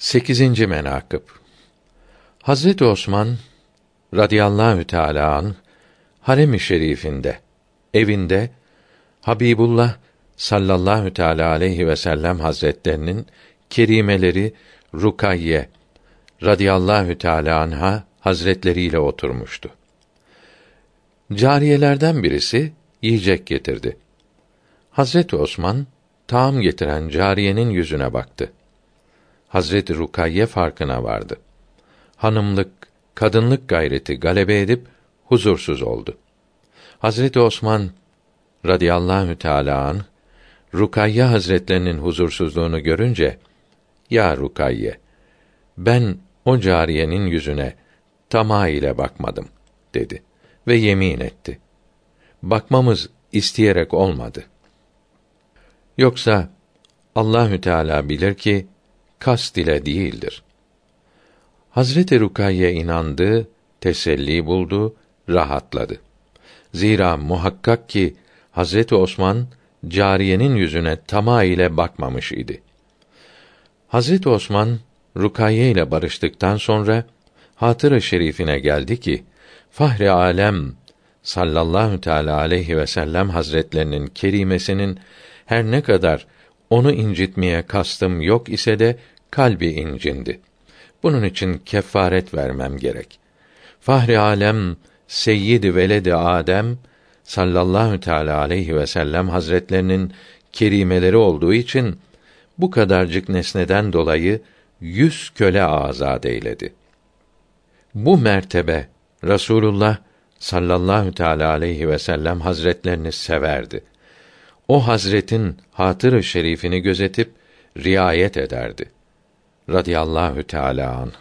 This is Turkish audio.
8. menakıb Hazreti Osman radıyallahu teala an harem-i şerifinde evinde Habibullah sallallahu teala aleyhi ve sellem hazretlerinin kerimeleri Rukayye radıyallahu teala anha hazretleriyle oturmuştu. Cariyelerden birisi yiyecek getirdi. Hazreti Osman taam getiren cariyenin yüzüne baktı. Hazreti Rukayye farkına vardı. Hanımlık, kadınlık gayreti galebe edip huzursuz oldu. Hazreti Osman radıyallahu teala an Rukayye Hazretlerinin huzursuzluğunu görünce ya Rukayye ben o cariyenin yüzüne tamah ile bakmadım dedi ve yemin etti. Bakmamız isteyerek olmadı. Yoksa Allahü Teala bilir ki kast ile değildir. Hazreti Rukayye inandı, teselli buldu, rahatladı. Zira muhakkak ki Hazreti Osman cariyenin yüzüne tamah ile bakmamış idi. Hazreti Osman Rukayye ile barıştıktan sonra hatırı şerifine geldi ki Fahri Alem sallallahu teala aleyhi ve sellem hazretlerinin kerimesinin her ne kadar onu incitmeye kastım yok ise de kalbi incindi. Bunun için kefaret vermem gerek. Fahri alem Seyyid veledi Adem sallallahu teala aleyhi ve sellem hazretlerinin kerimeleri olduğu için bu kadarcık nesneden dolayı yüz köle azad eyledi. Bu mertebe Rasulullah sallallahu teala aleyhi ve sellem hazretlerini severdi o hazretin hatırı şerifini gözetip riayet ederdi. Radiyallahu Teala anh.